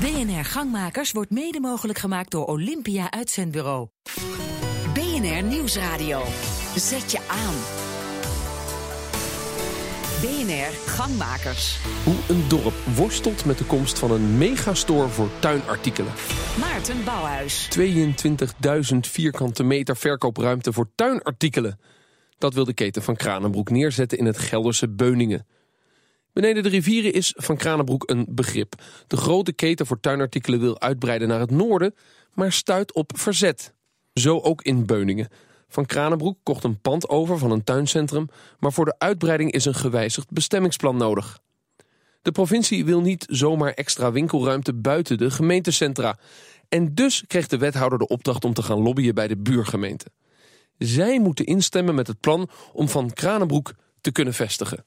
BNR Gangmakers wordt mede mogelijk gemaakt door Olympia Uitzendbureau. BNR Nieuwsradio. Zet je aan. BNR Gangmakers. Hoe een dorp worstelt met de komst van een megastore voor tuinartikelen. Maarten Bouwhuis. 22.000 vierkante meter verkoopruimte voor tuinartikelen. Dat wil de keten van Kranenbroek neerzetten in het Gelderse Beuningen. Beneden de rivieren is Van Kranenbroek een begrip. De grote keten voor tuinartikelen wil uitbreiden naar het noorden, maar stuit op verzet. Zo ook in Beuningen. Van Kranenbroek kocht een pand over van een tuincentrum, maar voor de uitbreiding is een gewijzigd bestemmingsplan nodig. De provincie wil niet zomaar extra winkelruimte buiten de gemeentecentra. En dus kreeg de wethouder de opdracht om te gaan lobbyen bij de buurgemeente. Zij moeten instemmen met het plan om Van Kranenbroek te kunnen vestigen.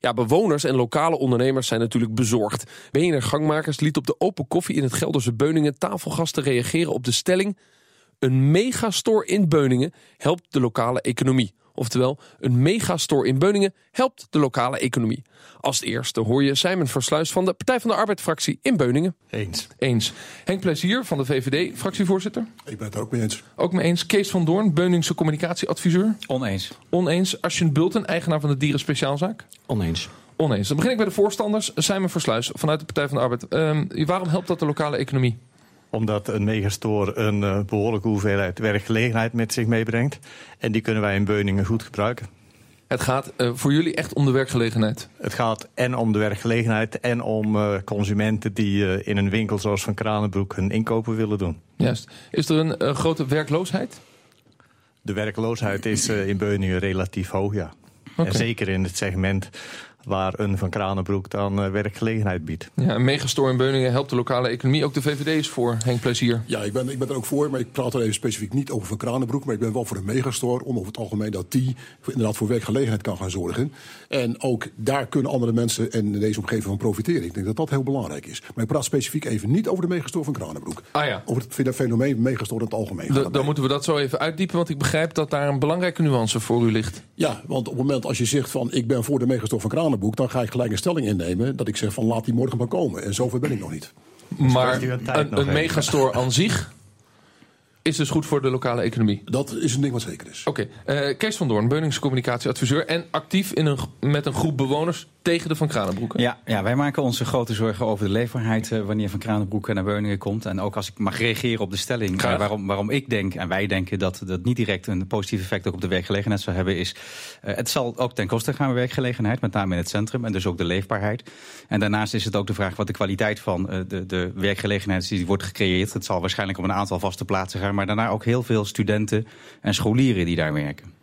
Ja, bewoners en lokale ondernemers zijn natuurlijk bezorgd. BNR Gangmakers liet op de open koffie in het Gelderse Beuningen tafelgasten reageren op de stelling... Een megastore in Beuningen helpt de lokale economie. Oftewel, een megastore in Beuningen helpt de lokale economie. Als eerste hoor je Simon Versluis van de Partij van de Arbeid-fractie in Beuningen. Eens. Eens. Henk Plezier van de VVD, fractievoorzitter. Ik ben het ook mee eens. Ook mee eens. Kees van Doorn, Beuningse communicatieadviseur. Oneens. Oneens. Asjen Bulten, eigenaar van de Dieren Speciaalzaak. Oneens. Oneens. Dan begin ik bij de voorstanders. Simon Versluis vanuit de Partij van de Arbeid. Ehm, waarom helpt dat de lokale economie? Omdat een megastore een uh, behoorlijke hoeveelheid werkgelegenheid met zich meebrengt. En die kunnen wij in Beuningen goed gebruiken. Het gaat uh, voor jullie echt om de werkgelegenheid? Het gaat en om de werkgelegenheid en om uh, consumenten die in een winkel zoals Van Kranenbroek hun inkopen willen doen. Juist. Is er een grote werkloosheid? De werkloosheid is in Beuningen relatief hoog, ja. Okay. En zeker in het segment waar een Van Kranenbroek dan uh, werkgelegenheid biedt. Ja, een megastore in Beuningen helpt de lokale economie. Ook de VVD is voor, Henk Plezier. Ja, ik ben, ik ben er ook voor, maar ik praat er even specifiek niet over Van Kranenbroek. Maar ik ben wel voor een megastore, om over het algemeen dat die inderdaad voor werkgelegenheid kan gaan zorgen. En ook daar kunnen andere mensen in deze omgeving van profiteren. Ik denk dat dat heel belangrijk is. Maar ik praat specifiek even niet over de megastore van Kranenbroek. Ah ja. Over het fenomeen megastore in het algemeen. De, dan moeten we dat zo even uitdiepen, want ik begrijp dat daar een belangrijke nuance voor u ligt. Ja, want op het moment als je zegt van ik ben voor de megastore van Kranenbroek, dan ga ik gelijk een stelling innemen dat ik zeg van laat die morgen maar komen. En zover ben ik nog niet. Maar een, een megastore aan zich is dus goed voor de lokale economie? Dat is een ding wat zeker is. Oké. Okay. Uh, Kees van Doorn, Beuningse communicatieadviseur... en actief in een, met een groep bewoners tegen de Van Kranenbroeken. Ja, ja, wij maken onze grote zorgen over de leefbaarheid... Uh, wanneer Van Kranenbroeken naar Beuningen komt. En ook als ik mag reageren op de stelling... Uh, waarom, waarom ik denk en wij denken dat dat niet direct... een positief effect ook op de werkgelegenheid zou hebben... is het zal ook ten koste gaan van werkgelegenheid... met name in het centrum en dus ook de leefbaarheid. En daarnaast is het ook de vraag wat de kwaliteit van de, de werkgelegenheid is... die wordt gecreëerd. Het zal waarschijnlijk op een aantal vaste plaatsen gaan maar daarna ook heel veel studenten en scholieren die daar werken.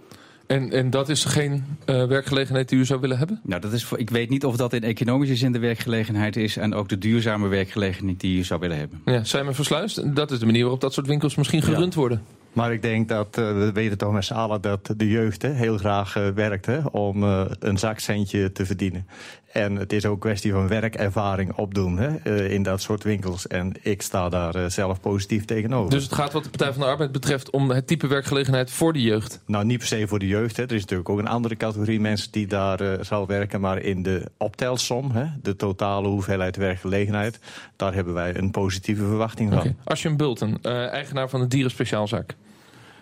En, en dat is geen uh, werkgelegenheid die u zou willen hebben? Nou, dat is, ik weet niet of dat in economische zin de werkgelegenheid is... en ook de duurzame werkgelegenheid die u zou willen hebben. Ja, zijn we versluist? Dat is de manier waarop dat soort winkels misschien gerund ja. worden. Maar ik denk dat, uh, we weten toch met z'n allen dat de jeugd hè, heel graag uh, werkt hè, om uh, een zakcentje te verdienen. En het is ook een kwestie van werkervaring opdoen hè, in dat soort winkels. En ik sta daar zelf positief tegenover. Dus het gaat wat de Partij van de Arbeid betreft om het type werkgelegenheid voor de jeugd? Nou, niet per se voor de jeugd. Hè. Er is natuurlijk ook een andere categorie mensen die daar zal werken. Maar in de optelsom, hè, de totale hoeveelheid werkgelegenheid, daar hebben wij een positieve verwachting van. Okay. Asjen Bulten, eigenaar van de Dieren Speciaalzaak.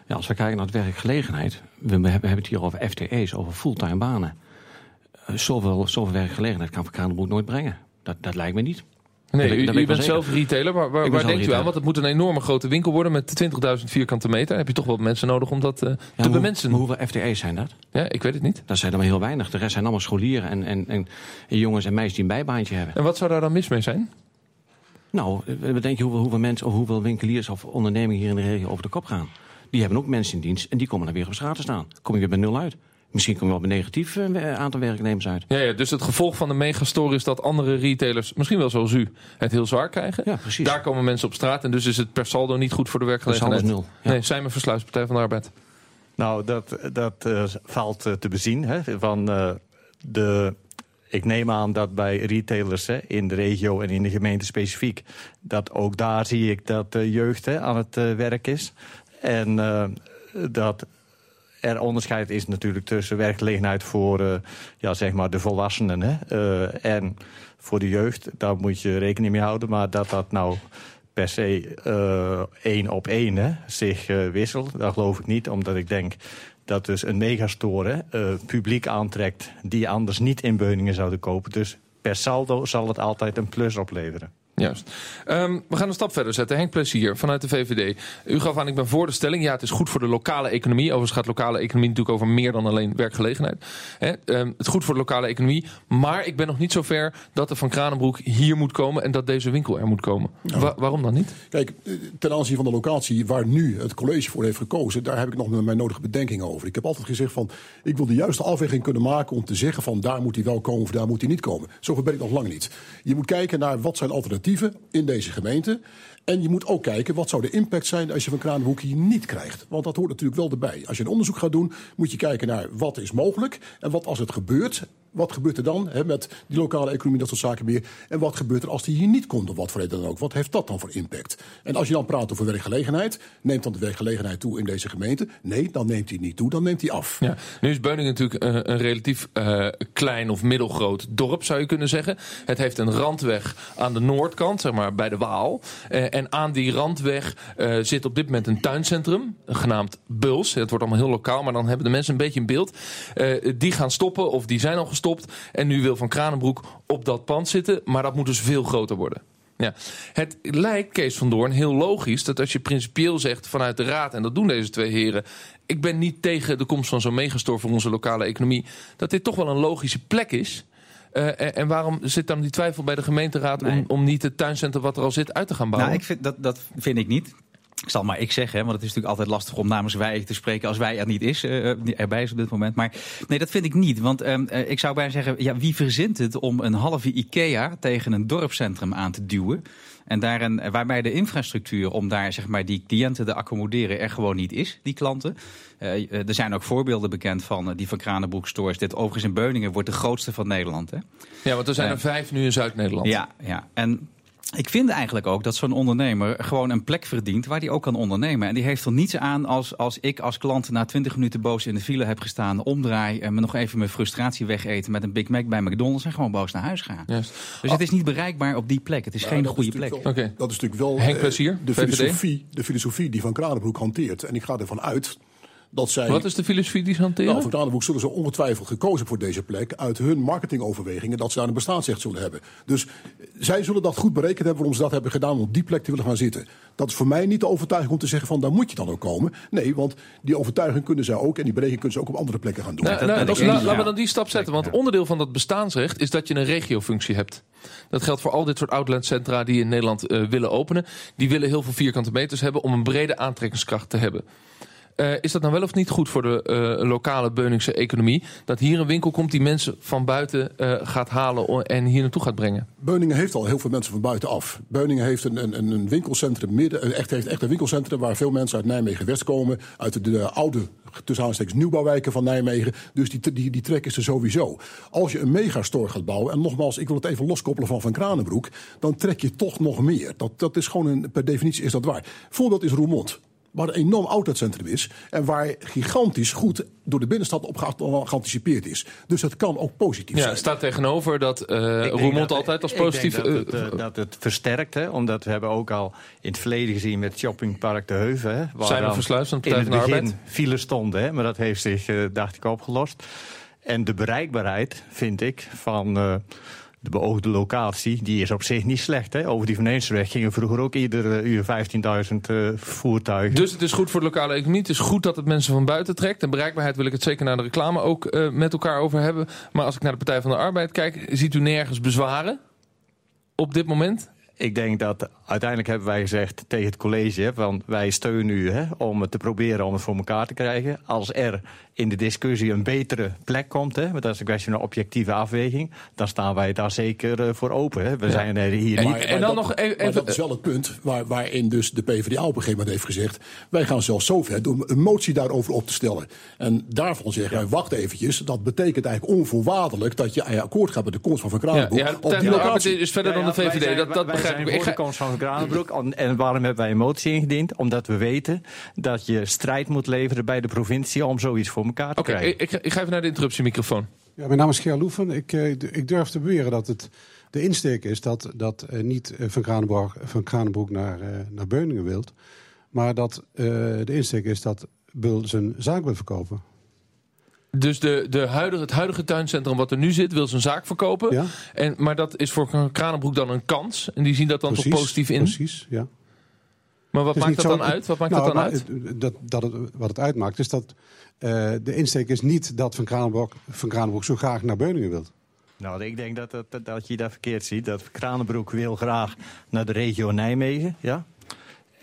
Ja, als we kijken naar de werkgelegenheid, we hebben het hier over FTE's, over fulltime banen. Uh, zoveel, zoveel werkgelegenheid kan Van Kranenbroek nooit brengen. Dat, dat lijkt me niet. Nee, u, u bent zelf retailer. Waar, waar, waar denkt u aan? Want het moet een enorme grote winkel worden met 20.000 vierkante meter. Heb je toch wel mensen nodig om dat uh, ja, te hoe, bemensen? Maar hoeveel FTE's zijn dat? Ja, ik weet het niet. Dat zijn er maar heel weinig. De rest zijn allemaal scholieren en, en, en, en jongens en meisjes die een bijbaantje hebben. En wat zou daar dan mis mee zijn? Nou, bedenk je hoeveel, hoeveel mensen of hoeveel winkeliers of ondernemingen hier in de regio over de kop gaan. Die hebben ook mensen in dienst en die komen dan weer op straat te staan. Kom je weer bij nul uit. Misschien kom je wel bij negatief uh, aantal werknemers uit. Ja, ja, dus het gevolg van de megastore is dat andere retailers, misschien wel zoals u, het heel zwaar krijgen. Ja, precies. Daar komen mensen op straat en dus is het per saldo niet goed voor de werkgelegenheid. Dat is nul. Ja. Nee, zijn we Versluis, Partij van de Arbeid. Nou, dat, dat uh, valt uh, te bezien. Hè, van de ik neem aan dat bij retailers hè, in de regio en in de gemeente specifiek... dat ook daar zie ik dat de jeugd hè, aan het uh, werk is. En uh, dat er onderscheid is natuurlijk tussen werkgelegenheid voor uh, ja, zeg maar de volwassenen... Hè, en voor de jeugd. Daar moet je rekening mee houden. Maar dat dat nou per se één op één hè, zich wisselt, dat geloof ik niet. Omdat ik denk dat dus een megastore publiek aantrekt... die anders niet in Beuningen zouden kopen. Dus per saldo zal het altijd een plus opleveren. Juist. Um, we gaan een stap verder zetten. Henk Plezier vanuit de VVD. U gaf aan, ik ben voor de stelling. Ja, het is goed voor de lokale economie. Overigens gaat lokale economie natuurlijk over meer dan alleen werkgelegenheid. He, um, het is goed voor de lokale economie. Maar ik ben nog niet zo ver dat er van Kranenbroek hier moet komen... en dat deze winkel er moet komen. Ja. Wa waarom dan niet? Kijk, eh, ten aanzien van de locatie waar nu het college voor heeft gekozen... daar heb ik nog mijn nodige bedenkingen over. Ik heb altijd gezegd van, ik wil de juiste afweging kunnen maken... om te zeggen van, daar moet hij wel komen of daar moet hij niet komen. Zover ben ik nog lang niet. Je moet kijken naar wat zijn alternatieven in deze gemeente. En je moet ook kijken wat zou de impact zijn als je van Kranenhoek niet krijgt. Want dat hoort natuurlijk wel erbij. Als je een onderzoek gaat doen, moet je kijken naar wat is mogelijk. En wat als het gebeurt, wat gebeurt er dan hè, met die lokale economie, dat soort zaken meer? En wat gebeurt er als die hier niet komt, of wat voor reden dan ook? Wat heeft dat dan voor impact? En als je dan praat over werkgelegenheid, neemt dan de werkgelegenheid toe in deze gemeente? Nee, dan neemt hij niet toe, dan neemt hij af. Ja, nu is Beuningen natuurlijk uh, een relatief uh, klein of middelgroot dorp, zou je kunnen zeggen. Het heeft een randweg aan de noordkant, zeg maar bij de Waal. Uh, en aan die randweg zit op dit moment een tuincentrum, genaamd Buls. Het wordt allemaal heel lokaal, maar dan hebben de mensen een beetje in beeld. die gaan stoppen, of die zijn al gestopt en nu wil Van Kranenbroek op dat pand zitten. Maar dat moet dus veel groter worden. Ja. Het lijkt, Kees van Doorn, heel logisch dat als je principieel zegt vanuit de Raad... en dat doen deze twee heren... ik ben niet tegen de komst van zo'n megastor voor onze lokale economie... dat dit toch wel een logische plek is... Uh, en, en, waarom zit dan die twijfel bij de gemeenteraad nee. om, om niet het tuincentrum wat er al zit uit te gaan bouwen? Nou, ik vind, dat, dat vind ik niet. Ik zal maar ik zeggen, want het is natuurlijk altijd lastig om namens wij te spreken als wij er niet is, uh, erbij is op dit moment. Maar nee, dat vind ik niet. Want uh, ik zou bijna zeggen, ja, wie verzint het om een halve IKEA tegen een dorpscentrum aan te duwen? En daarin, waarbij de infrastructuur om daar zeg maar, die cliënten te accommoderen er gewoon niet is, die klanten. Uh, er zijn ook voorbeelden bekend van die van Kranenbroek Stores. Dit overigens in Beuningen wordt de grootste van Nederland. Hè? Ja, want er zijn er vijf nu in Zuid-Nederland. Ja, ja. En ik vind eigenlijk ook dat zo'n ondernemer gewoon een plek verdient waar hij ook kan ondernemen. En die heeft er niets aan als, als ik als klant na 20 minuten boos in de file heb gestaan, omdraai en me nog even mijn frustratie wegeten met een Big Mac bij McDonald's en gewoon boos naar huis ga. Yes. Dus het is niet bereikbaar op die plek. Het is geen goede plek. Wel, okay. Dat is natuurlijk wel Henk Plezier, de, filosofie, de filosofie die Van Kranenbroek hanteert. En ik ga ervan uit dat zij... Wat is de filosofie die ze hanteren? Nou, van Kranenboek zullen ze ongetwijfeld gekozen voor deze plek... uit hun marketingoverwegingen dat ze daar een bestaansrecht zullen hebben. Dus zij zullen dat goed berekend hebben waarom ze dat hebben gedaan... om op die plek te willen gaan zitten. Dat is voor mij niet de overtuiging om te zeggen van... daar moet je dan ook komen. Nee, want die overtuiging kunnen zij ook... en die berekening kunnen ze ook op andere plekken gaan doen. Nou, nou, la, laten we dan die stap zetten. Want onderdeel van dat bestaansrecht is dat je een regiofunctie hebt. Dat geldt voor al dit soort outletcentra die in Nederland uh, willen openen. Die willen heel veel vierkante meters hebben... om een brede aantrekkingskracht te hebben. Uh, is dat nou wel of niet goed voor de uh, lokale Beuningse economie? Dat hier een winkel komt die mensen van buiten uh, gaat halen en hier naartoe gaat brengen? Beuningen heeft al heel veel mensen van buitenaf. Beuningen heeft een, een, een winkelcentrum midden, echt, heeft echt een winkelcentrum waar veel mensen uit Nijmegen West komen. Uit de, de oude tussen aanstekens nieuwbouwwijken van Nijmegen. Dus die, die, die trek is er sowieso. Als je een megastore gaat bouwen, en nogmaals, ik wil het even loskoppelen van Van Kranenbroek, dan trek je toch nog meer. Dat, dat is gewoon een, per definitie is dat waar. Voorbeeld is Roermond waar een enorm outletcentrum is. En waar gigantisch goed door de binnenstad op geanticipeerd is. Dus het kan ook positief ja, zijn. staat tegenover dat uh, Roermond altijd als positief... Dat het, uh, dat het versterkt, hè, omdat we hebben ook al in het verleden gezien met Shoppingpark De Heuven... Hè, waar zijn we Partij van de Arbeid? file stonden, hè, maar dat heeft zich, uh, dacht ik, opgelost. En de bereikbaarheid, vind ik, van de beoogde locatie, die is op zich niet slecht. Hè? Over die Van gingen vroeger ook ieder uur 15.000 uh, voertuigen. Dus het is goed voor de lokale economie. Het is goed dat het mensen van buiten trekt. En bereikbaarheid wil ik het zeker naar de reclame ook uh, met elkaar over hebben. Maar als ik naar de Partij van de Arbeid kijk, ziet u nergens bezwaren op dit moment? Ik denk dat uiteindelijk hebben wij gezegd tegen het college... want wij steunen u hè, om het te proberen om het voor elkaar te krijgen. Als er in de discussie een betere plek komt... Hè, want dat is een kwestie van een objectieve afweging... dan staan wij daar zeker uh, voor open. Hè. We ja. zijn er hier en, niet... En, en dan dat, nog even, maar dat is wel het punt waar, waarin dus de PvdA op een gegeven moment heeft gezegd... wij gaan zelfs zover door een motie daarover op te stellen. En daarvan zeggen wij, wacht eventjes... dat betekent eigenlijk onvoorwaardelijk dat je akkoord gaat met de komst van Van Kranenboek. Ja, ja, op die locatie. is verder dan de VVD, zijn, dat, dat begrijp ik. Voor de komst van Kranenbroek. En waarom hebben wij een motie ingediend? Omdat we weten dat je strijd moet leveren bij de provincie om zoiets voor elkaar te okay, krijgen. Ik, ik ga even naar de interruptiemicrofoon. Ja, mijn naam is Ger Loeven. Ik, eh, ik durf te beweren dat het de insteek is dat, dat eh, niet eh, van Kranenbroek, van Kranenbroek naar, naar Beuningen wilt. Maar dat eh, de insteek is dat Bul zijn zaak wil verkopen. Dus de, de huidige, het huidige tuincentrum wat er nu zit, wil zijn zaak verkopen. Ja. En, maar dat is voor Kranenbroek dan een kans. En die zien dat dan toch positief in. Precies, ja. Maar wat is maakt dat dan uit? Wat maakt Nou, dat dan maar uit? het- Dat, dat het, wat het uitmaakt is dat eh, de insteek is niet dat Van Kranenbroek, van Kranenbroek zo graag naar Beuningen wilt. Nou, ik denk dat, dat, dat, dat je dat verkeerd ziet. Dat Kranenbroek wil graag naar de regio Nijmegen, ja.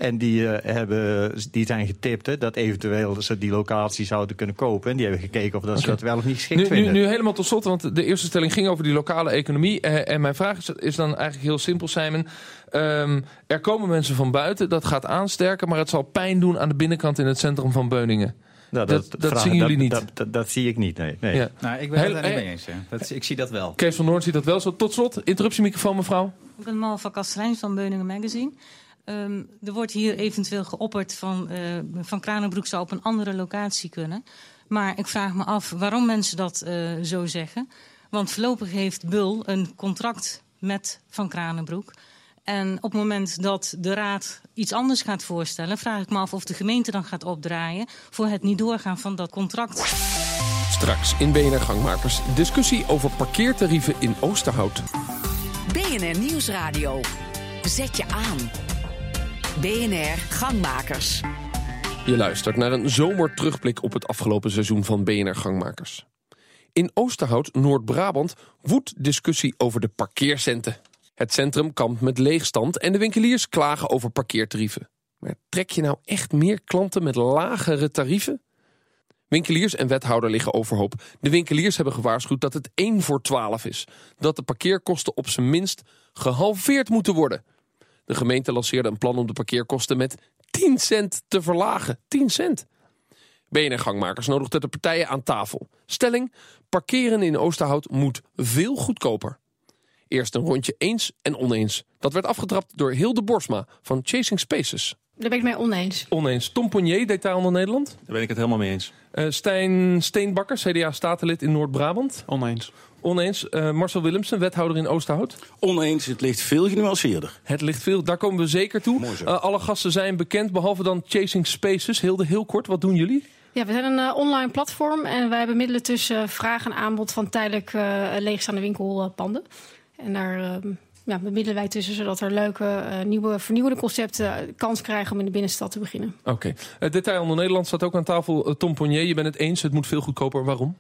En die, eh, hebben, die zijn getipt hè, dat eventueel ze die locatie zouden kunnen kopen. En die hebben gekeken of dat ze dat wel of niet geschikt Nu, nu, vinden. nu helemaal tot slot, want de eerste stelling ging over die lokale economie. Eh, en mijn vraag is, is dan eigenlijk heel simpel, Simon. Ehm, er komen mensen van buiten, dat gaat aansterken, maar het zal pijn doen aan de binnenkant in het centrum van Beuningen. Nou, dat- dat zien jullie niet. Dat, dat, dat zie ik niet, nee. nee. Ja. Nou, ik ben het daar niet eh, mee eens. hè. Dat, ik zie dat wel. Kees van Noord ziet dat wel zo. Tot slot, interruptiemicrofoon mevrouw. Ik ben Mal van Kastelein van Beuningen Magazine. Ehm, er wordt hier eventueel geopperd van, eh, van Kranenbroek zou op een andere locatie kunnen. Maar ik vraag me af waarom mensen dat eh, zo zeggen. Want voorlopig heeft Bul een contract met Van Kranenbroek. En op het moment dat de raad iets anders gaat voorstellen... vraag ik me af of de gemeente dan gaat opdraaien... voor het niet doorgaan van dat contract. Straks in BNR Gangmakers discussie over parkeertarieven in Oosterhout. BNR Nieuwsradio. Zet je aan. BNR Gangmakers. Je luistert naar een zomerterugblik op het afgelopen seizoen van BNR Gangmakers. In Oosterhout, Noord-Brabant, woedt discussie over de parkeercenten. Het centrum kampt met leegstand en de winkeliers klagen over parkeertarieven. Maar trek je nou echt meer klanten met lagere tarieven? Winkeliers en wethouder liggen overhoop. De winkeliers hebben gewaarschuwd dat het 1 voor 12 is. Dat de parkeerkosten op zijn minst gehalveerd moeten worden. De gemeente lanceerde een plan om de parkeerkosten met 10 cent te verlagen. 10 cent. BNR Gangmakers nodigde de partijen aan tafel. Stelling, parkeren in Oosterhout moet veel goedkoper. Eerst een rondje eens en oneens. Dat werd afgetrapt door Hilde Borsma van Chasing Spaces. Daar ben ik mee oneens. Oneens. Tom Ponier, Detailhandel Nederland. Daar ben ik het helemaal mee eens. Eh, Stijn Steenbakker, CDA-statenlid in Noord-Brabant. Oneens. Oneens. Eh, Marcel Willemsen, wethouder in Oosterhout. Oneens, het ligt veel genuanceerder. Het ligt veel, daar komen we zeker toe. Eh, alle gasten zijn bekend, behalve dan Chasing Spaces. Hilde, heel kort, wat doen jullie? Ja, we zijn een eh, online platform en wij bemiddelen tussen vraag en aanbod van tijdelijk eh, leegstaande winkelpanden. En daar eh, ja, bemiddelen wij tussen zodat er leuke, eh, nieuwe, vernieuwende concepten kans krijgen om in de binnenstad te beginnen. Oké. Eh, Detailhandel Nederland staat ook aan tafel. Tom Ponier, je bent het eens, het moet veel goedkoper. Waarom?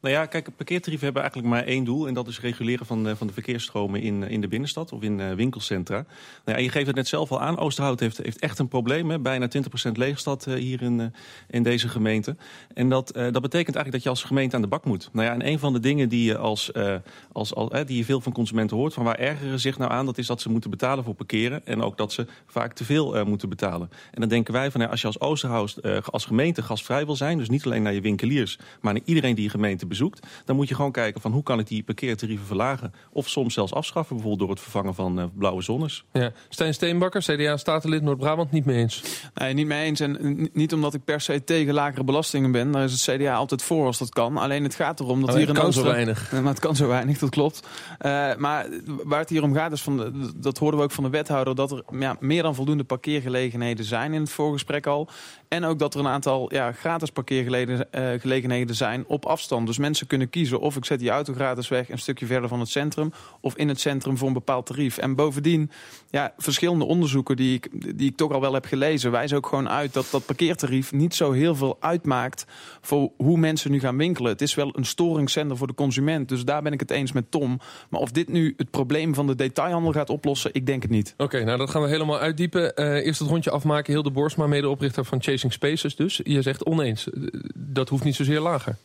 Nou ja, kijk, parkeertarieven hebben eigenlijk maar één doel. En dat is reguleren van de, van de verkeersstromen in, in de binnenstad of in eh, winkelcentra. Nou ja, je geeft het net zelf al aan. Oosterhout heeft, heeft echt een probleem. Hè? Bijna 20% leegstad eh, hier in, eh, in deze gemeente. En dat, eh, dat betekent eigenlijk dat je als gemeente aan de bak moet. Nou ja, en een van de dingen die je, als, eh, als, al, eh, die je veel van consumenten hoort... van waar ergeren zich nou aan, dat is dat ze moeten betalen voor parkeren. En ook dat ze vaak te veel eh, moeten betalen. En dan denken wij van, ja, als je als Oosterhout eh, als gemeente gastvrij wil zijn... dus niet alleen naar je winkeliers, maar naar iedereen die je gemeente bezoekt... dan moet je gewoon kijken van hoe kan ik die parkeertarieven verlagen... of soms zelfs afschaffen, bijvoorbeeld door het vervangen van eh, blauwe zonnes. Ja. Stijn Steenbakker, CDA-statenlid Noord-Brabant, niet mee eens. Nee, niet mee eens. En niet omdat ik per se tegen lagere belastingen ben. Daar is het CDA altijd voor als dat kan. Alleen het gaat erom dat Alleen hier in het kan zo weinig. Maar het kan zo weinig, dat klopt. Eh, maar waar het hier om gaat is, van de, dat hoorden we ook van de wethouder... dat er ja, meer dan voldoende parkeergelegenheden zijn in het voorgesprek al. En ook dat er een aantal ja, gratis parkeergelegenheden gelegenheden zijn op afstand. Dus mensen kunnen kiezen of ik zet die auto gratis weg... een stukje verder van het centrum of in het centrum voor een bepaald tarief. En bovendien, ja, verschillende onderzoeken die ik, die ik toch al wel heb gelezen... wijzen ook gewoon uit dat dat parkeertarief niet zo heel veel uitmaakt... voor hoe mensen nu gaan winkelen. Het is wel een storingszender voor de consument. Dus daar ben ik het eens met Tom. Maar of dit nu het probleem van de detailhandel gaat oplossen, ik denk het niet. Oké, nou dat gaan we helemaal uitdiepen. Eh, eerst het rondje afmaken. Hilde Borsma, medeoprichter van Chasing Spaces dus. Je zegt oneens. Eh, Dat hoeft niet zozeer lager.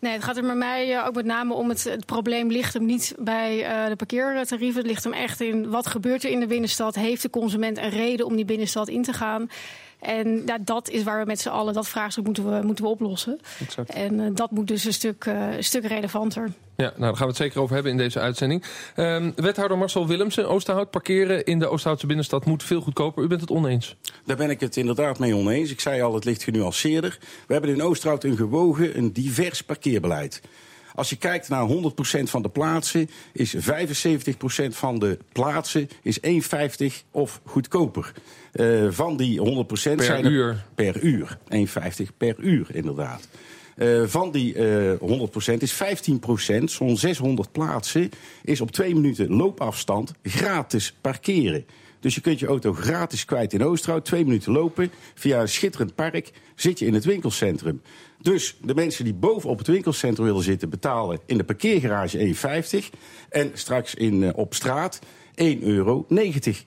Nee, het gaat er bij mij eh, ook met name om het, probleem ligt hem niet bij eh, de parkeertarieven. Het ligt hem echt in wat gebeurt er in de binnenstad. Heeft de consument een reden om die binnenstad in te gaan? En ja, dat is waar we met z'n allen, dat vraagstuk moeten we, moeten we oplossen. Exact. En eh, dat moet dus een stuk, eh, een stuk relevanter. Ja, nou daar gaan we het zeker over hebben in deze uitzending. Ehm, wethouder Marcel Willemsen, Oosterhout. Parkeren in de Oosterhoutse binnenstad moet veel goedkoper. U bent het oneens. Daar ben ik het inderdaad mee oneens. Ik zei al, het ligt genuanceerder. We hebben in Oosterhout een gewogen, een divers parkeerbeleid. Als je kijkt naar 100% van de plaatsen, is 75% van de plaatsen is 1,50 of goedkoper. Uh, van die 100% per zijn uur. Er, per uur. 1,50 per uur, inderdaad. Uh, van die uh, 100% is 15%, zo'n 600 plaatsen, is op twee minuten loopafstand gratis parkeren. Dus je kunt je auto gratis kwijt in Oosterhout. Twee minuten lopen. Via een schitterend park zit je in het winkelcentrum. Dus de mensen die boven op het winkelcentrum willen zitten... betalen in de parkeergarage 1,50. En straks in, uh, op straat 1,90 euro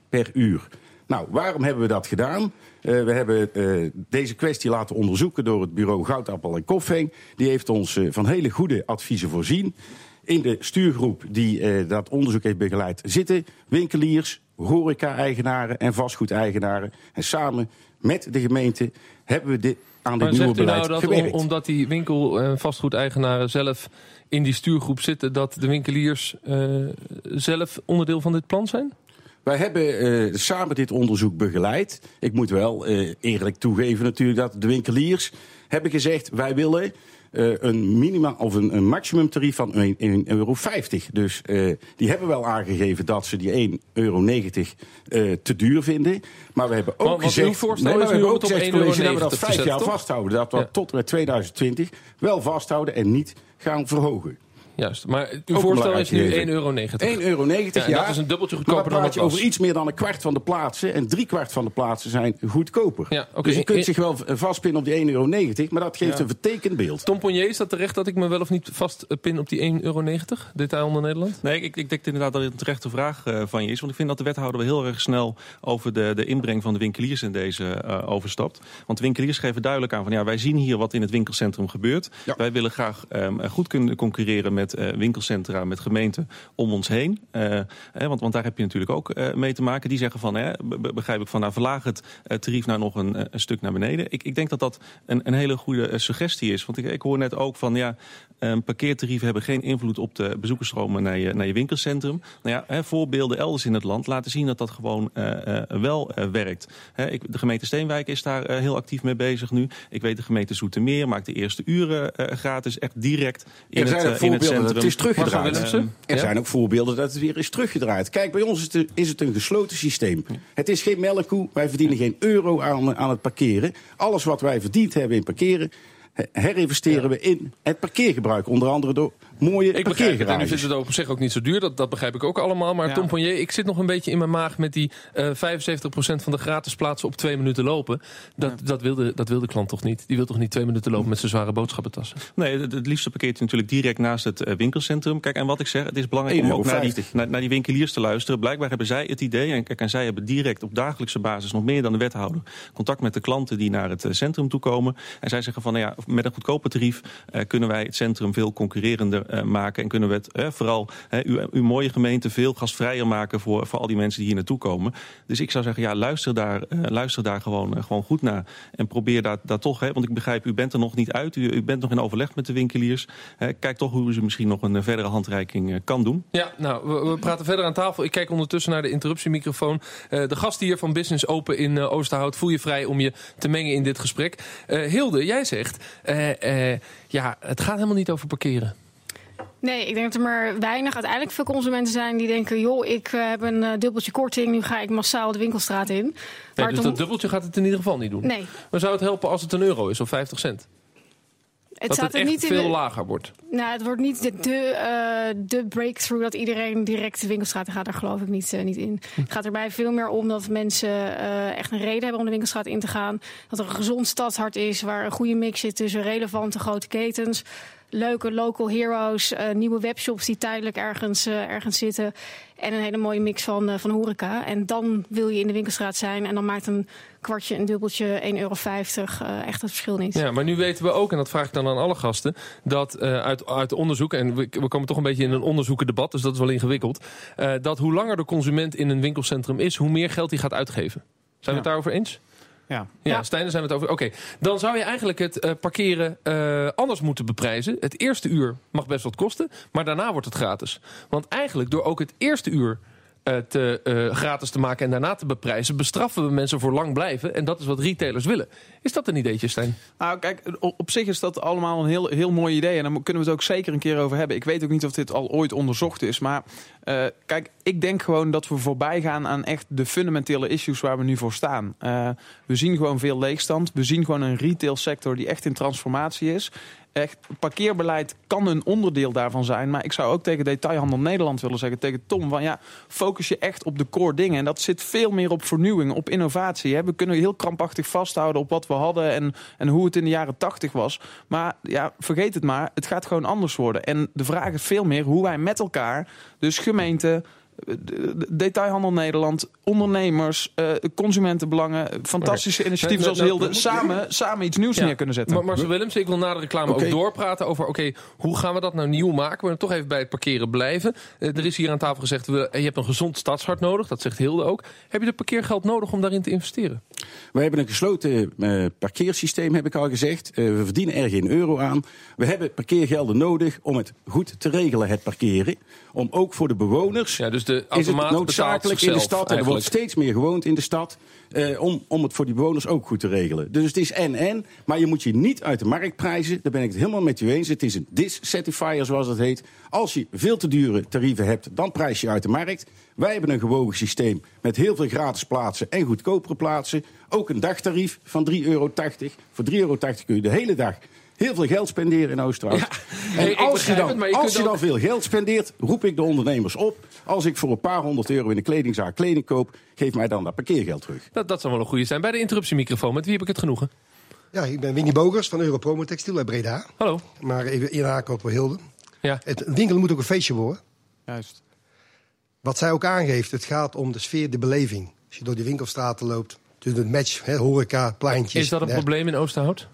per uur. Nou, waarom hebben we dat gedaan? Uh, we hebben uh, deze kwestie laten onderzoeken door het bureau Goudappel en Koffing. Die heeft ons van hele goede adviezen voorzien. In de stuurgroep die dat onderzoek heeft begeleid zitten winkeliers, horeca-eigenaren en vastgoedeigenaren. En samen met de gemeente hebben we dit aan dit maar nieuwe zegt u beleid nou dat gewerkt. om, omdat die winkel- en vastgoedeigenaren zelf in die stuurgroep zitten... dat de winkeliers uh, zelf onderdeel van dit plan zijn? Wij hebben uh, samen dit onderzoek begeleid. Ik moet wel uh, eerlijk toegeven natuurlijk dat de winkeliers hebben gezegd... wij willen uh, een minima of een, een maximumtarief van 1,50 euro. Dus uh, die hebben wel aangegeven dat ze die 1,90 euro uh, te duur vinden. Maar we hebben ook gezegd... uw voorstel nee, is we nu hebben om ook het op gezegd, college, 1,90 dat we dat vijf jaar toch? vasthouden. Dat we Ja. tot en met 2020 wel vasthouden en niet gaan verhogen. Juist, maar uw Ook voorstel is nu 1,90 belangrijke euro. 1,90 euro, Ja, dat is een dubbeltje goedkoper dan het was. over iets meer dan een kwart van de plaatsen. En drie kwart van de plaatsen zijn goedkoper. Ja, oké. Dus je kunt In- zich wel vastpinnen op die 1,90 euro. Maar dat geeft Ja. een vertekend beeld. Tom Ponnier, is dat terecht dat ik me wel of niet vastpin op die 1,90 euro? Detail onder Nederland? Nee, ik, ik denk inderdaad dat het een terechte vraag eh, van je is. Want ik vind dat de wethouder wel heel erg snel over de, de inbreng van de winkeliers in deze eh, overstapt. Want de winkeliers geven duidelijk aan van ja, wij zien hier wat in het winkelcentrum gebeurt. Ja. Wij willen graag ehm, goed kunnen concurreren met eh, winkelcentra, met gemeenten om ons heen. Eh, hè, want, want daar heb je natuurlijk ook eh, mee te maken. Die zeggen van, hè, be- be- begrijp ik van, nou verlaag het eh, tarief nou nog een, eh, een stuk naar beneden. Ik, ik denk dat dat een, een hele goede eh, suggestie is. Want ik, ik hoor net ook van, ja, parkeertarieven hebben geen invloed op de bezoekersstromen naar je, naar je winkelcentrum. Nou ja, hè, voorbeelden elders in het land laten zien dat dat gewoon eh, eh, wel eh, werkt. Hè, ik, de gemeente Steenwijk is daar eh, heel actief mee bezig nu. Ik weet de gemeente Zoetermeer maakt de eerste uren eh, gratis, echt direct in het, eh, in het centrum. het is teruggedraaid. Willemsen? Er zijn ook voorbeelden dat het weer is teruggedraaid. Kijk, bij ons is het, is het een gesloten systeem. Het is geen melkkoe. Wij verdienen geen euro aan, aan het parkeren. Alles wat wij verdiend hebben in parkeren... he- herinvesteren we in het parkeergebruik. Onder andere door mooie Ik begrijp het. En nu vindt het op zich ook niet zo duur. Dat, dat begrijp ik ook allemaal. Maar Ja. Tom Ponnier, ik zit nog een beetje in mijn maag met die eh 75% van de gratis plaatsen op twee minuten lopen. Dat, dat, wil de, dat wil de klant toch niet? Die wil toch niet twee minuten lopen met zijn zware boodschappentassen? Nee, het, het liefste parkeert je natuurlijk direct naast het eh, winkelcentrum. Kijk, en wat ik zeg, het is belangrijk om ook naar die, 1,50 naar, naar die winkeliers te luisteren. Blijkbaar hebben zij het idee, en, kijk, en zij hebben direct op dagelijkse basis, nog meer dan de wethouder, contact met de klanten die naar het eh, centrum toe komen. En zij zeggen van, nou ja, met een goedkoper tarief eh, kunnen wij het centrum veel concurrerender eh, maken. En kunnen we het eh, vooral eh, uw, uw mooie gemeente veel gasvrijer maken voor, voor al die mensen die hier naartoe komen. Dus ik zou zeggen, ja, luister daar, eh, luister daar gewoon, eh, gewoon goed naar. En probeer daar, daar toch, hè, want ik begrijp, u bent er nog niet uit. U, bent nog in overleg met de winkeliers. Kijk toch hoe u ze misschien nog een eh, verdere handreiking eh, kan doen. Ja, nou, we, we praten verder aan tafel. Ik kijk ondertussen naar de interruptiemicrofoon. Eh, de gast hier van Business Open in eh, Oosterhout. Voel je vrij om je te mengen in dit gesprek. Eh, Hilde, jij zegt, eh, eh, ja, het gaat helemaal niet over parkeren. Nee, ik denk dat er maar weinig uiteindelijk veel consumenten zijn die denken... joh, ik eh, heb een eh, dubbeltje korting, nu ga ik massaal de winkelstraat in. Nee, Maar dus dan- dat dubbeltje gaat het in ieder geval niet doen. Nee, Maar zou het helpen als het een euro is of 50 cent? het dat staat het er echt niet veel de- lager wordt. Nou, het wordt niet de, de, eh, de breakthrough dat iedereen direct de winkelstraat in gaat. Daar geloof ik niet, niet in. Het gaat erbij veel meer om dat mensen echt een reden hebben om de winkelstraat in te gaan. Dat er een gezond stadshart is waar een goede mix zit tussen relevante grote ketens. Leuke local heroes, eh, nieuwe webshops die tijdelijk ergens, eh, ergens zitten. En een hele mooie mix van, eh, van horeca. En dan wil je in de winkelstraat zijn. En dan maakt een kwartje, een dubbeltje, 1,50 euro eh, echt het verschil niet. Ja, maar nu weten we ook, en dat vraag ik dan aan alle gasten, dat eh, uit, uit onderzoek, en we, we komen toch een beetje in een onderzoekendebat, dus dat is wel ingewikkeld, eh, dat hoe langer de consument in een winkelcentrum is, hoe meer geld hij gaat uitgeven. Zijn we het daarover eens? Ja. Ja, Ja. Stijn, daar zijn we het over. Oké, dan zou je eigenlijk het eh, parkeren eh, anders moeten beprijzen. Het eerste uur mag best wat kosten, maar daarna wordt het gratis. Want eigenlijk door ook het eerste uur te, eh, gratis te maken en daarna te beprijzen, bestraffen we mensen voor lang blijven. En dat is wat retailers willen. Is dat een ideetje, Stijn? Nou, kijk, op zich is dat allemaal een heel, heel mooi idee. En daar kunnen we het ook zeker een keer over hebben. Ik weet ook niet of dit al ooit onderzocht is. Maar eh, kijk, ik denk gewoon dat we voorbij gaan aan echt de fundamentele issues waar we nu voor staan. Eh, we zien gewoon veel leegstand. We zien gewoon een retailsector die echt in transformatie is. Echt, parkeerbeleid kan een onderdeel daarvan zijn. Maar ik zou ook tegen Detailhandel Nederland willen zeggen, tegen Tom, van ja, focus je echt op de core dingen. En dat zit veel meer op vernieuwing, op innovatie. Hè. We kunnen heel krampachtig vasthouden op wat we hadden en, en hoe het in de jaren tachtig was. Maar ja, vergeet het maar, het gaat gewoon anders worden. En de vraag is veel meer hoe wij met elkaar, dus gemeente, de- de- Detailhandel Nederland, ondernemers, eh, consumentenbelangen, fantastische initiatieven zoals Hilde, samen, samen iets nieuws Ja. neer kunnen zetten. Maar Marcel Willems, ik wil na de reclame ook doorpraten over... oké, hoe gaan we dat nou nieuw maken? We willen toch even bij het parkeren blijven. Eh, er is hier aan tafel gezegd, we, je hebt een gezond stadshart nodig. Dat zegt Hilde ook. Heb je de parkeergeld nodig om daarin te investeren? We hebben een gesloten eh, parkeersysteem, heb ik al gezegd. Eh, we verdienen er geen euro aan. We hebben parkeergelden nodig om het goed te regelen, het parkeren. Om ook voor de bewoners Ja, dus de is het noodzakelijk in de stad. En er wordt steeds meer gewoond in de stad. eh, om, om het voor die bewoners ook goed te regelen. Dus het is en-en. Maar je moet je niet uit de markt prijzen. Daar ben ik het helemaal met u eens. Het is een dissatisfier, zoals het heet. Als je veel te dure tarieven hebt, dan prijs je uit de markt. Wij hebben een gewogen systeem met heel veel gratis plaatsen en goedkopere plaatsen. Ook een dagtarief van 3,80 euro. Voor 3,80 euro kun je de hele dag heel veel geld spenderen in Oosterhout. Ja, En ik als je dan, het, maar je als kunt je dan ook- veel geld spendeert, roep ik de ondernemers op. Als ik voor een paar honderd euro in een kledingzaak kleding koop, geef mij dan dat parkeergeld terug. Dat, dat zou wel een goede zijn. Bij de interruptiemicrofoon, met wie heb ik het genoegen? Ja, ik ben Winnie Bogers van Europromo Textiel uit Breda. Hallo. Maar even inhaken op Hilde. Ja. Het een winkel moet ook een feestje worden. Juist. Wat zij ook aangeeft, het gaat om de sfeer, de beleving. Als je door die winkelstraten loopt, tussen het match, hè, horeca, pleintjes. Is dat een hè, probleem in Oosterhout?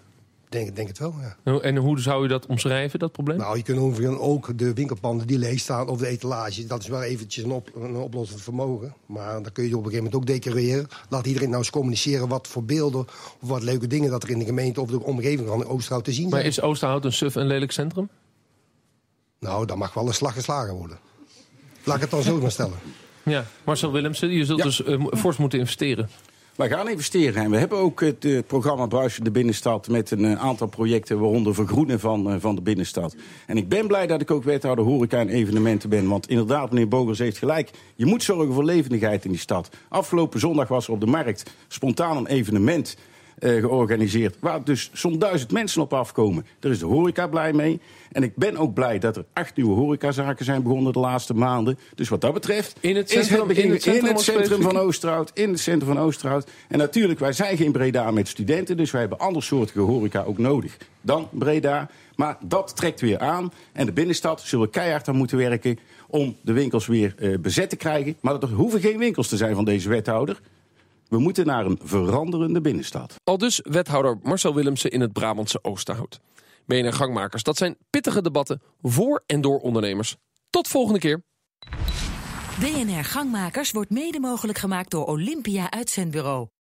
Denk, denk het wel, ja. En hoe zou u dat omschrijven, dat probleem? Nou, je kunt overigens ook de winkelpanden die leeg staan of de etalage. Dat is wel eventjes een, op, een oplossend vermogen. Maar dan kun je op een gegeven moment ook decoreren. Laat iedereen nou eens communiceren wat voor beelden of wat leuke dingen dat er in de gemeente of de omgeving van Oosterhout te zien Maar zijn. is Oosterhout een suf en lelijk centrum? Nou, daar mag wel een slag geslagen worden. Laat ik het dan zo maar stellen. Ja. Marcel Willemsen, je zult Ja. dus eh, fors moeten investeren. Wij gaan investeren en we hebben ook het eh, programma Bruisen de Binnenstad met een eh, aantal projecten, waaronder vergroenen van, eh, van de binnenstad. En ik ben blij dat ik ook wethouder horeca en evenementen ben. Want inderdaad, meneer Bogers heeft gelijk. Je moet zorgen voor levendigheid in die stad. Afgelopen zondag was er op de markt spontaan een evenement eh, georganiseerd. Waar dus zo'n duizend mensen op afkomen. Daar is de horeca blij mee. En ik ben ook blij dat er acht nieuwe horecazaken zijn begonnen de laatste maanden. Dus wat dat betreft In het centrum- in het centrum in het ook centrum van? Oosterhout. In het centrum van Oosterhout. En natuurlijk, wij zijn geen Breda met studenten. Dus wij hebben andersoortige horeca ook nodig dan Breda. Maar dat trekt weer aan. En de binnenstad zullen we keihard aan moeten werken... om de winkels weer eh, bezet te krijgen. Maar er hoeven geen winkels te zijn van deze wethouder. We moeten naar een veranderende binnenstad. Al dus wethouder Marcel Willemsen in het Brabantse Oosterhout. BNR Gangmakers, dat zijn pittige debatten voor en door ondernemers. Tot volgende keer. BNR Gangmakers wordt mede mogelijk gemaakt door Olympia Uitzendbureau.